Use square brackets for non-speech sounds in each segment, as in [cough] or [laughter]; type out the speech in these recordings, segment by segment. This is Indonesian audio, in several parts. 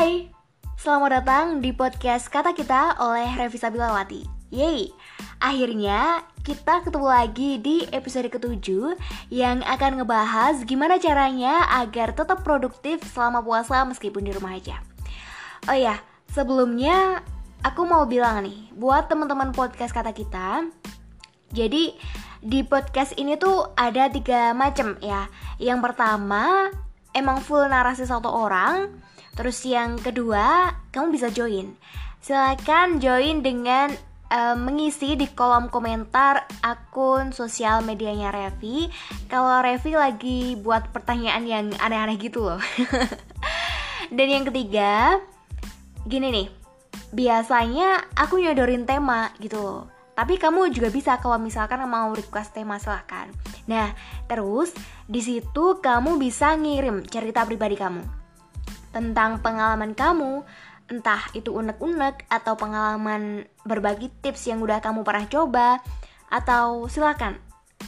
Hai, selamat datang di podcast Kata Kita oleh Revisa Bilawati Yeay, akhirnya kita ketemu lagi di episode ketujuh Yang akan ngebahas gimana caranya agar tetap produktif selama puasa meskipun di rumah aja. Oh ya, sebelumnya aku mau bilang nih Buat teman-teman podcast Kata Kita Jadi di podcast ini tuh ada tiga macam ya. Yang pertama emang full narasi satu orang Terus yang kedua, kamu bisa join. Silakan join dengan uh, mengisi di kolom komentar akun sosial medianya Revi. Kalau Revi lagi buat pertanyaan yang aneh-aneh gitu loh. [laughs] Dan yang ketiga, gini nih. Biasanya aku nyodorin tema gitu loh. Tapi kamu juga bisa kalau misalkan mau request tema silahkan. Nah, terus di situ kamu bisa ngirim cerita pribadi kamu tentang pengalaman kamu, entah itu unek-unek atau pengalaman berbagi tips yang udah kamu pernah coba, atau silakan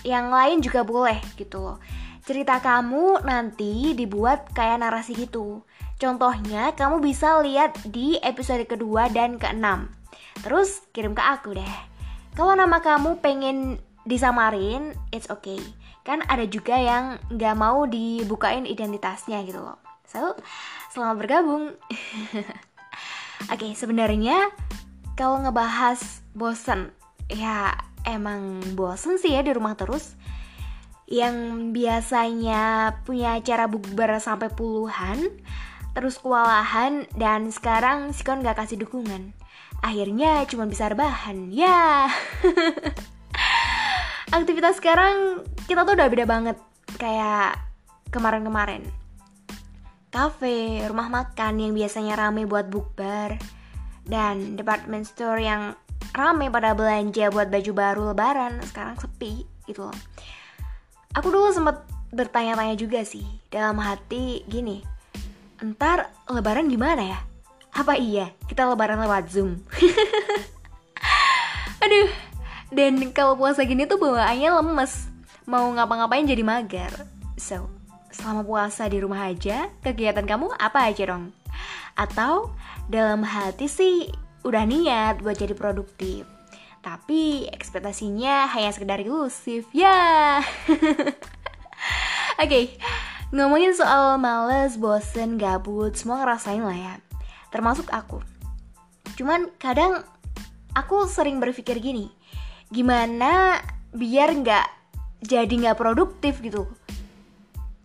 yang lain juga boleh gitu loh. Cerita kamu nanti dibuat kayak narasi gitu. Contohnya kamu bisa lihat di episode kedua dan keenam. Terus kirim ke aku deh. Kalau nama kamu pengen disamarin, it's okay. Kan ada juga yang nggak mau dibukain identitasnya gitu loh. So, selamat bergabung. [laughs] Oke, okay, sebenarnya kalau ngebahas bosen, ya emang bosen sih ya di rumah terus. Yang biasanya punya acara bukber sampai puluhan, terus kewalahan dan sekarang Sikon gak kasih dukungan. Akhirnya cuma bisa rebahan. Ya. [laughs] Aktivitas sekarang kita tuh udah beda banget kayak kemarin-kemarin kafe, rumah makan yang biasanya rame buat bukber, dan department store yang rame pada belanja buat baju baru lebaran sekarang sepi gitu loh. Aku dulu sempet bertanya-tanya juga sih dalam hati gini, entar lebaran gimana ya? Apa iya kita lebaran lewat zoom? [laughs] Aduh, dan kalau puasa gini tuh bawaannya lemes, mau ngapa-ngapain jadi mager. So, selama puasa di rumah aja, kegiatan kamu apa aja dong? Atau dalam hati sih udah niat buat jadi produktif, tapi ekspektasinya hanya sekedar ilusif, ya. [laughs] Oke, okay, ngomongin soal males, bosen, gabut, semua ngerasain lah ya. Termasuk aku. Cuman kadang aku sering berpikir gini, gimana biar nggak jadi nggak produktif gitu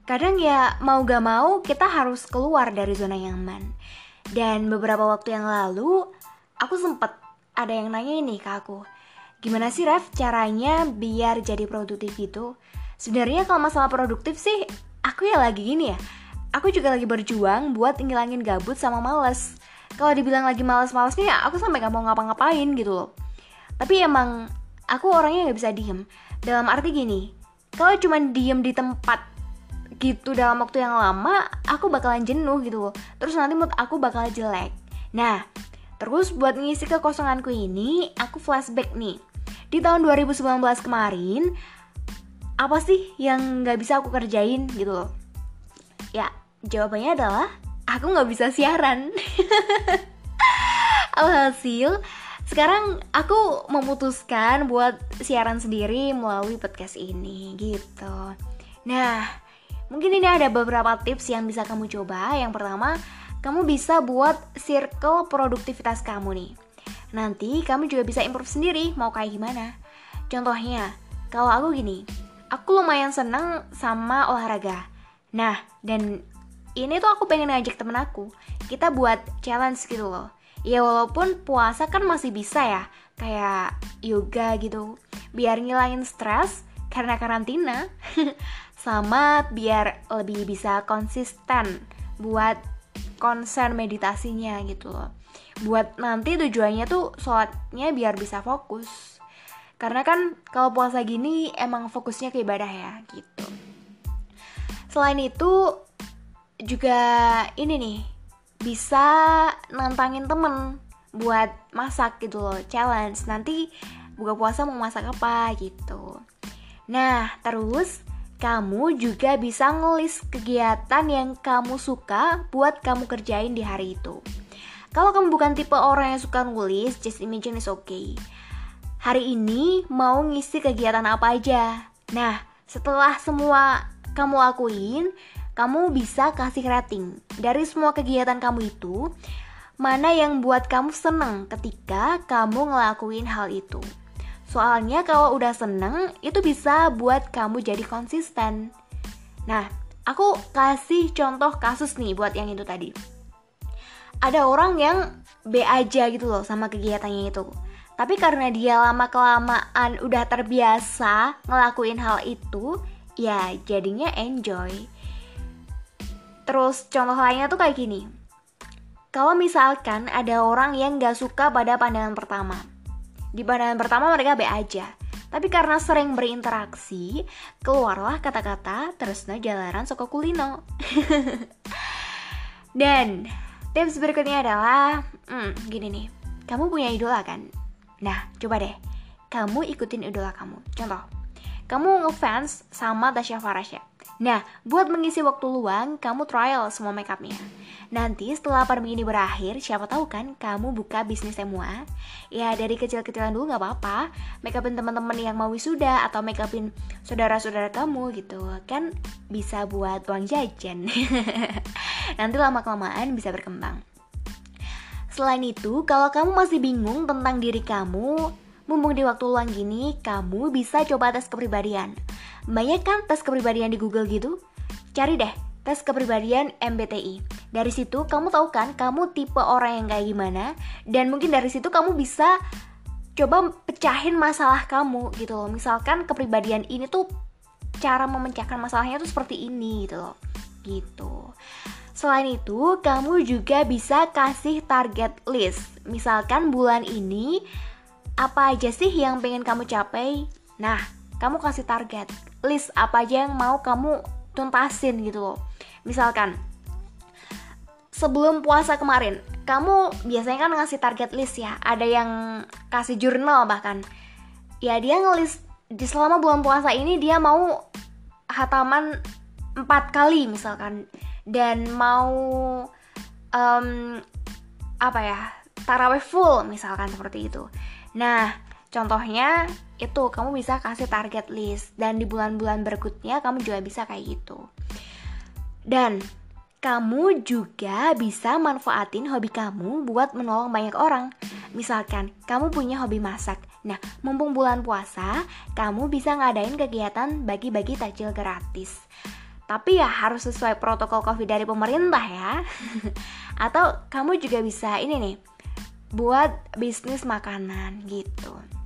kadang ya mau gak mau kita harus keluar dari zona nyaman. Dan beberapa waktu yang lalu, aku sempet ada yang nanya ini ke aku. Gimana sih Ref caranya biar jadi produktif itu? Sebenarnya kalau masalah produktif sih, aku ya lagi gini ya. Aku juga lagi berjuang buat ngilangin gabut sama males. Kalau dibilang lagi males-malesnya ya aku sampai gak mau ngapa-ngapain gitu loh. Tapi emang aku orangnya gak bisa diem. Dalam arti gini, kalau cuma diem di tempat gitu dalam waktu yang lama aku bakalan jenuh gitu loh. Terus nanti mood aku bakal jelek. Nah terus buat ngisi kekosonganku ini aku flashback nih. Di tahun 2019 kemarin apa sih yang nggak bisa aku kerjain gitu loh? Ya jawabannya adalah aku nggak bisa siaran. [laughs] Alhasil sekarang aku memutuskan buat siaran sendiri melalui podcast ini gitu. Nah Mungkin ini ada beberapa tips yang bisa kamu coba. Yang pertama, kamu bisa buat circle produktivitas kamu nih. Nanti kamu juga bisa improve sendiri mau kayak gimana. Contohnya, kalau aku gini, aku lumayan seneng sama olahraga. Nah, dan ini tuh aku pengen ngajak temen aku. Kita buat challenge gitu loh. Ya walaupun puasa kan masih bisa ya, kayak yoga gitu. Biar ngilangin stres karena karantina. [laughs] sama biar lebih bisa konsisten buat konsen meditasinya gitu loh. Buat nanti tujuannya tuh sholatnya biar bisa fokus. Karena kan kalau puasa gini emang fokusnya ke ibadah ya gitu. Selain itu juga ini nih bisa nantangin temen buat masak gitu loh challenge. Nanti buka puasa mau masak apa gitu. Nah terus kamu juga bisa ngelis kegiatan yang kamu suka buat kamu kerjain di hari itu. Kalau kamu bukan tipe orang yang suka nulis, just imagine is okay. Hari ini mau ngisi kegiatan apa aja. Nah, setelah semua kamu lakuin, kamu bisa kasih rating. Dari semua kegiatan kamu itu, mana yang buat kamu seneng ketika kamu ngelakuin hal itu. Soalnya kalau udah seneng, itu bisa buat kamu jadi konsisten. Nah, aku kasih contoh kasus nih buat yang itu tadi. Ada orang yang B aja gitu loh sama kegiatannya itu. Tapi karena dia lama-kelamaan udah terbiasa ngelakuin hal itu, ya jadinya enjoy. Terus contoh lainnya tuh kayak gini. Kalau misalkan ada orang yang gak suka pada pandangan pertama, di pandangan pertama mereka B aja. Tapi karena sering berinteraksi, keluarlah kata-kata Tresno Jalaran Soko Kulino. [laughs] Dan tips berikutnya adalah, hmm, gini nih, kamu punya idola kan? Nah, coba deh, kamu ikutin idola kamu. Contoh, kamu ngefans sama Tasya Farasya. Nah, buat mengisi waktu luang, kamu trial semua makeupnya. Nanti setelah pandemi ini berakhir, siapa tahu kan kamu buka bisnis semua. Ya dari kecil-kecilan dulu nggak apa-apa. Makeupin teman-teman yang mau wisuda atau makeupin saudara-saudara kamu gitu kan bisa buat uang jajan. [laughs] Nanti lama kelamaan bisa berkembang. Selain itu, kalau kamu masih bingung tentang diri kamu, mumpung di waktu luang gini, kamu bisa coba tes kepribadian. Banyak kan tes kepribadian di Google gitu? Cari deh tes kepribadian MBTI. Dari situ kamu tahu kan kamu tipe orang yang kayak gimana dan mungkin dari situ kamu bisa coba pecahin masalah kamu gitu loh. Misalkan kepribadian ini tuh cara memecahkan masalahnya tuh seperti ini gitu loh. Gitu. Selain itu, kamu juga bisa kasih target list. Misalkan bulan ini apa aja sih yang pengen kamu capai? Nah, kamu kasih target list apa aja yang mau kamu tuntasin gitu loh misalkan sebelum puasa kemarin kamu biasanya kan ngasih target list ya. Ada yang kasih jurnal bahkan. Ya dia ngelis di selama bulan puasa ini dia mau hataman empat kali misalkan. Dan mau um, apa ya taraweh full misalkan seperti itu. Nah Contohnya itu kamu bisa kasih target list. Dan di bulan-bulan berikutnya kamu juga bisa kayak gitu. Dan kamu juga bisa manfaatin hobi kamu buat menolong banyak orang. Misalkan kamu punya hobi masak. Nah, mumpung bulan puasa, kamu bisa ngadain kegiatan bagi-bagi takjil gratis. Tapi ya harus sesuai protokol Covid dari pemerintah ya. [laughs] Atau kamu juga bisa ini nih, buat bisnis makanan gitu.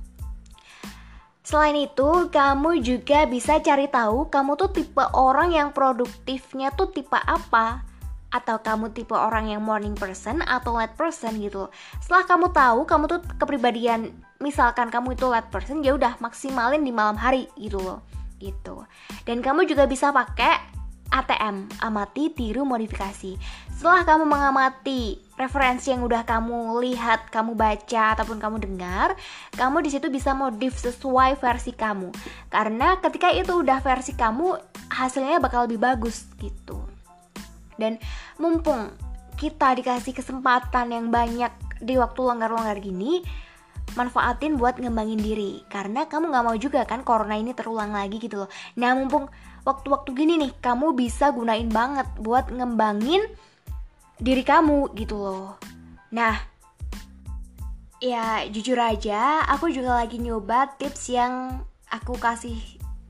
Selain itu, kamu juga bisa cari tahu kamu tuh tipe orang yang produktifnya tuh tipe apa atau kamu tipe orang yang morning person atau late person gitu. Setelah kamu tahu kamu tuh kepribadian misalkan kamu itu late person ya udah maksimalin di malam hari gitu loh. Gitu. Dan kamu juga bisa pakai ATM, amati, tiru, modifikasi. Setelah kamu mengamati referensi yang udah kamu lihat, kamu baca ataupun kamu dengar, kamu di situ bisa modif sesuai versi kamu. Karena ketika itu udah versi kamu, hasilnya bakal lebih bagus gitu. Dan mumpung kita dikasih kesempatan yang banyak di waktu longgar-longgar gini, manfaatin buat ngembangin diri karena kamu nggak mau juga kan corona ini terulang lagi gitu loh nah mumpung waktu-waktu gini nih kamu bisa gunain banget buat ngembangin diri kamu gitu loh. Nah ya jujur aja aku juga lagi nyoba tips yang aku kasih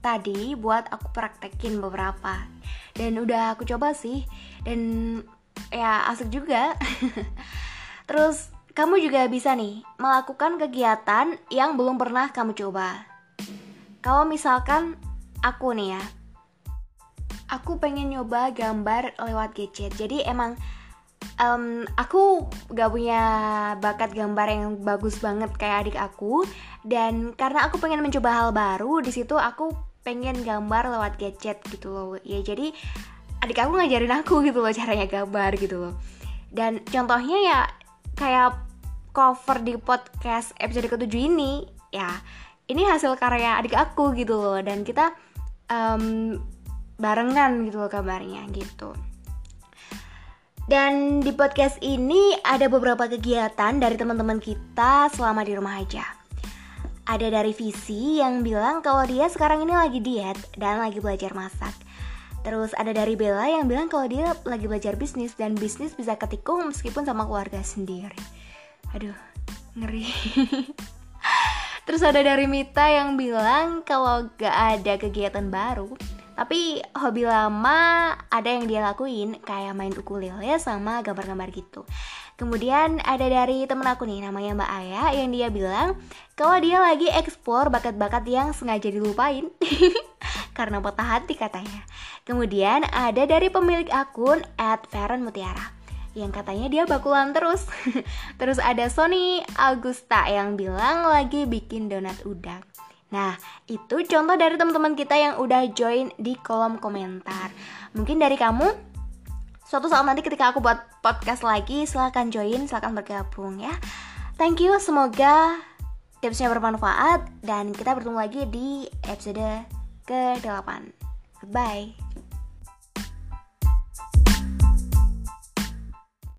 tadi buat aku praktekin beberapa. Dan udah aku coba sih dan ya asik juga. [laughs] Terus kamu juga bisa nih melakukan kegiatan yang belum pernah kamu coba. Kalau misalkan aku nih ya aku pengen nyoba gambar lewat gadget. Jadi emang um, aku gak punya bakat gambar yang bagus banget kayak adik aku. Dan karena aku pengen mencoba hal baru di situ aku pengen gambar lewat gadget gitu loh. Ya jadi adik aku ngajarin aku gitu loh caranya gambar gitu loh. Dan contohnya ya kayak cover di podcast episode ketujuh ini ya ini hasil karya adik aku gitu loh. Dan kita um, barengan gitu loh kabarnya gitu. Dan di podcast ini ada beberapa kegiatan dari teman-teman kita selama di rumah aja. Ada dari Visi yang bilang kalau dia sekarang ini lagi diet dan lagi belajar masak. Terus ada dari Bella yang bilang kalau dia lagi belajar bisnis dan bisnis bisa ketikung meskipun sama keluarga sendiri. Aduh, ngeri. [laughs] Terus ada dari Mita yang bilang kalau gak ada kegiatan baru, tapi hobi lama ada yang dia lakuin kayak main ukulele sama gambar-gambar gitu. Kemudian ada dari temen aku nih namanya Mbak Aya yang dia bilang kalau dia lagi eksplor bakat-bakat yang sengaja dilupain [laughs] karena patah hati katanya. Kemudian ada dari pemilik akun at Mutiara yang katanya dia bakulan terus. [laughs] terus ada Sony Augusta yang bilang lagi bikin donat udang. Nah, itu contoh dari teman-teman kita yang udah join di kolom komentar. Mungkin dari kamu, suatu saat nanti ketika aku buat podcast lagi, silahkan join, silahkan bergabung ya. Thank you, semoga tipsnya bermanfaat dan kita bertemu lagi di episode ke-8. Bye.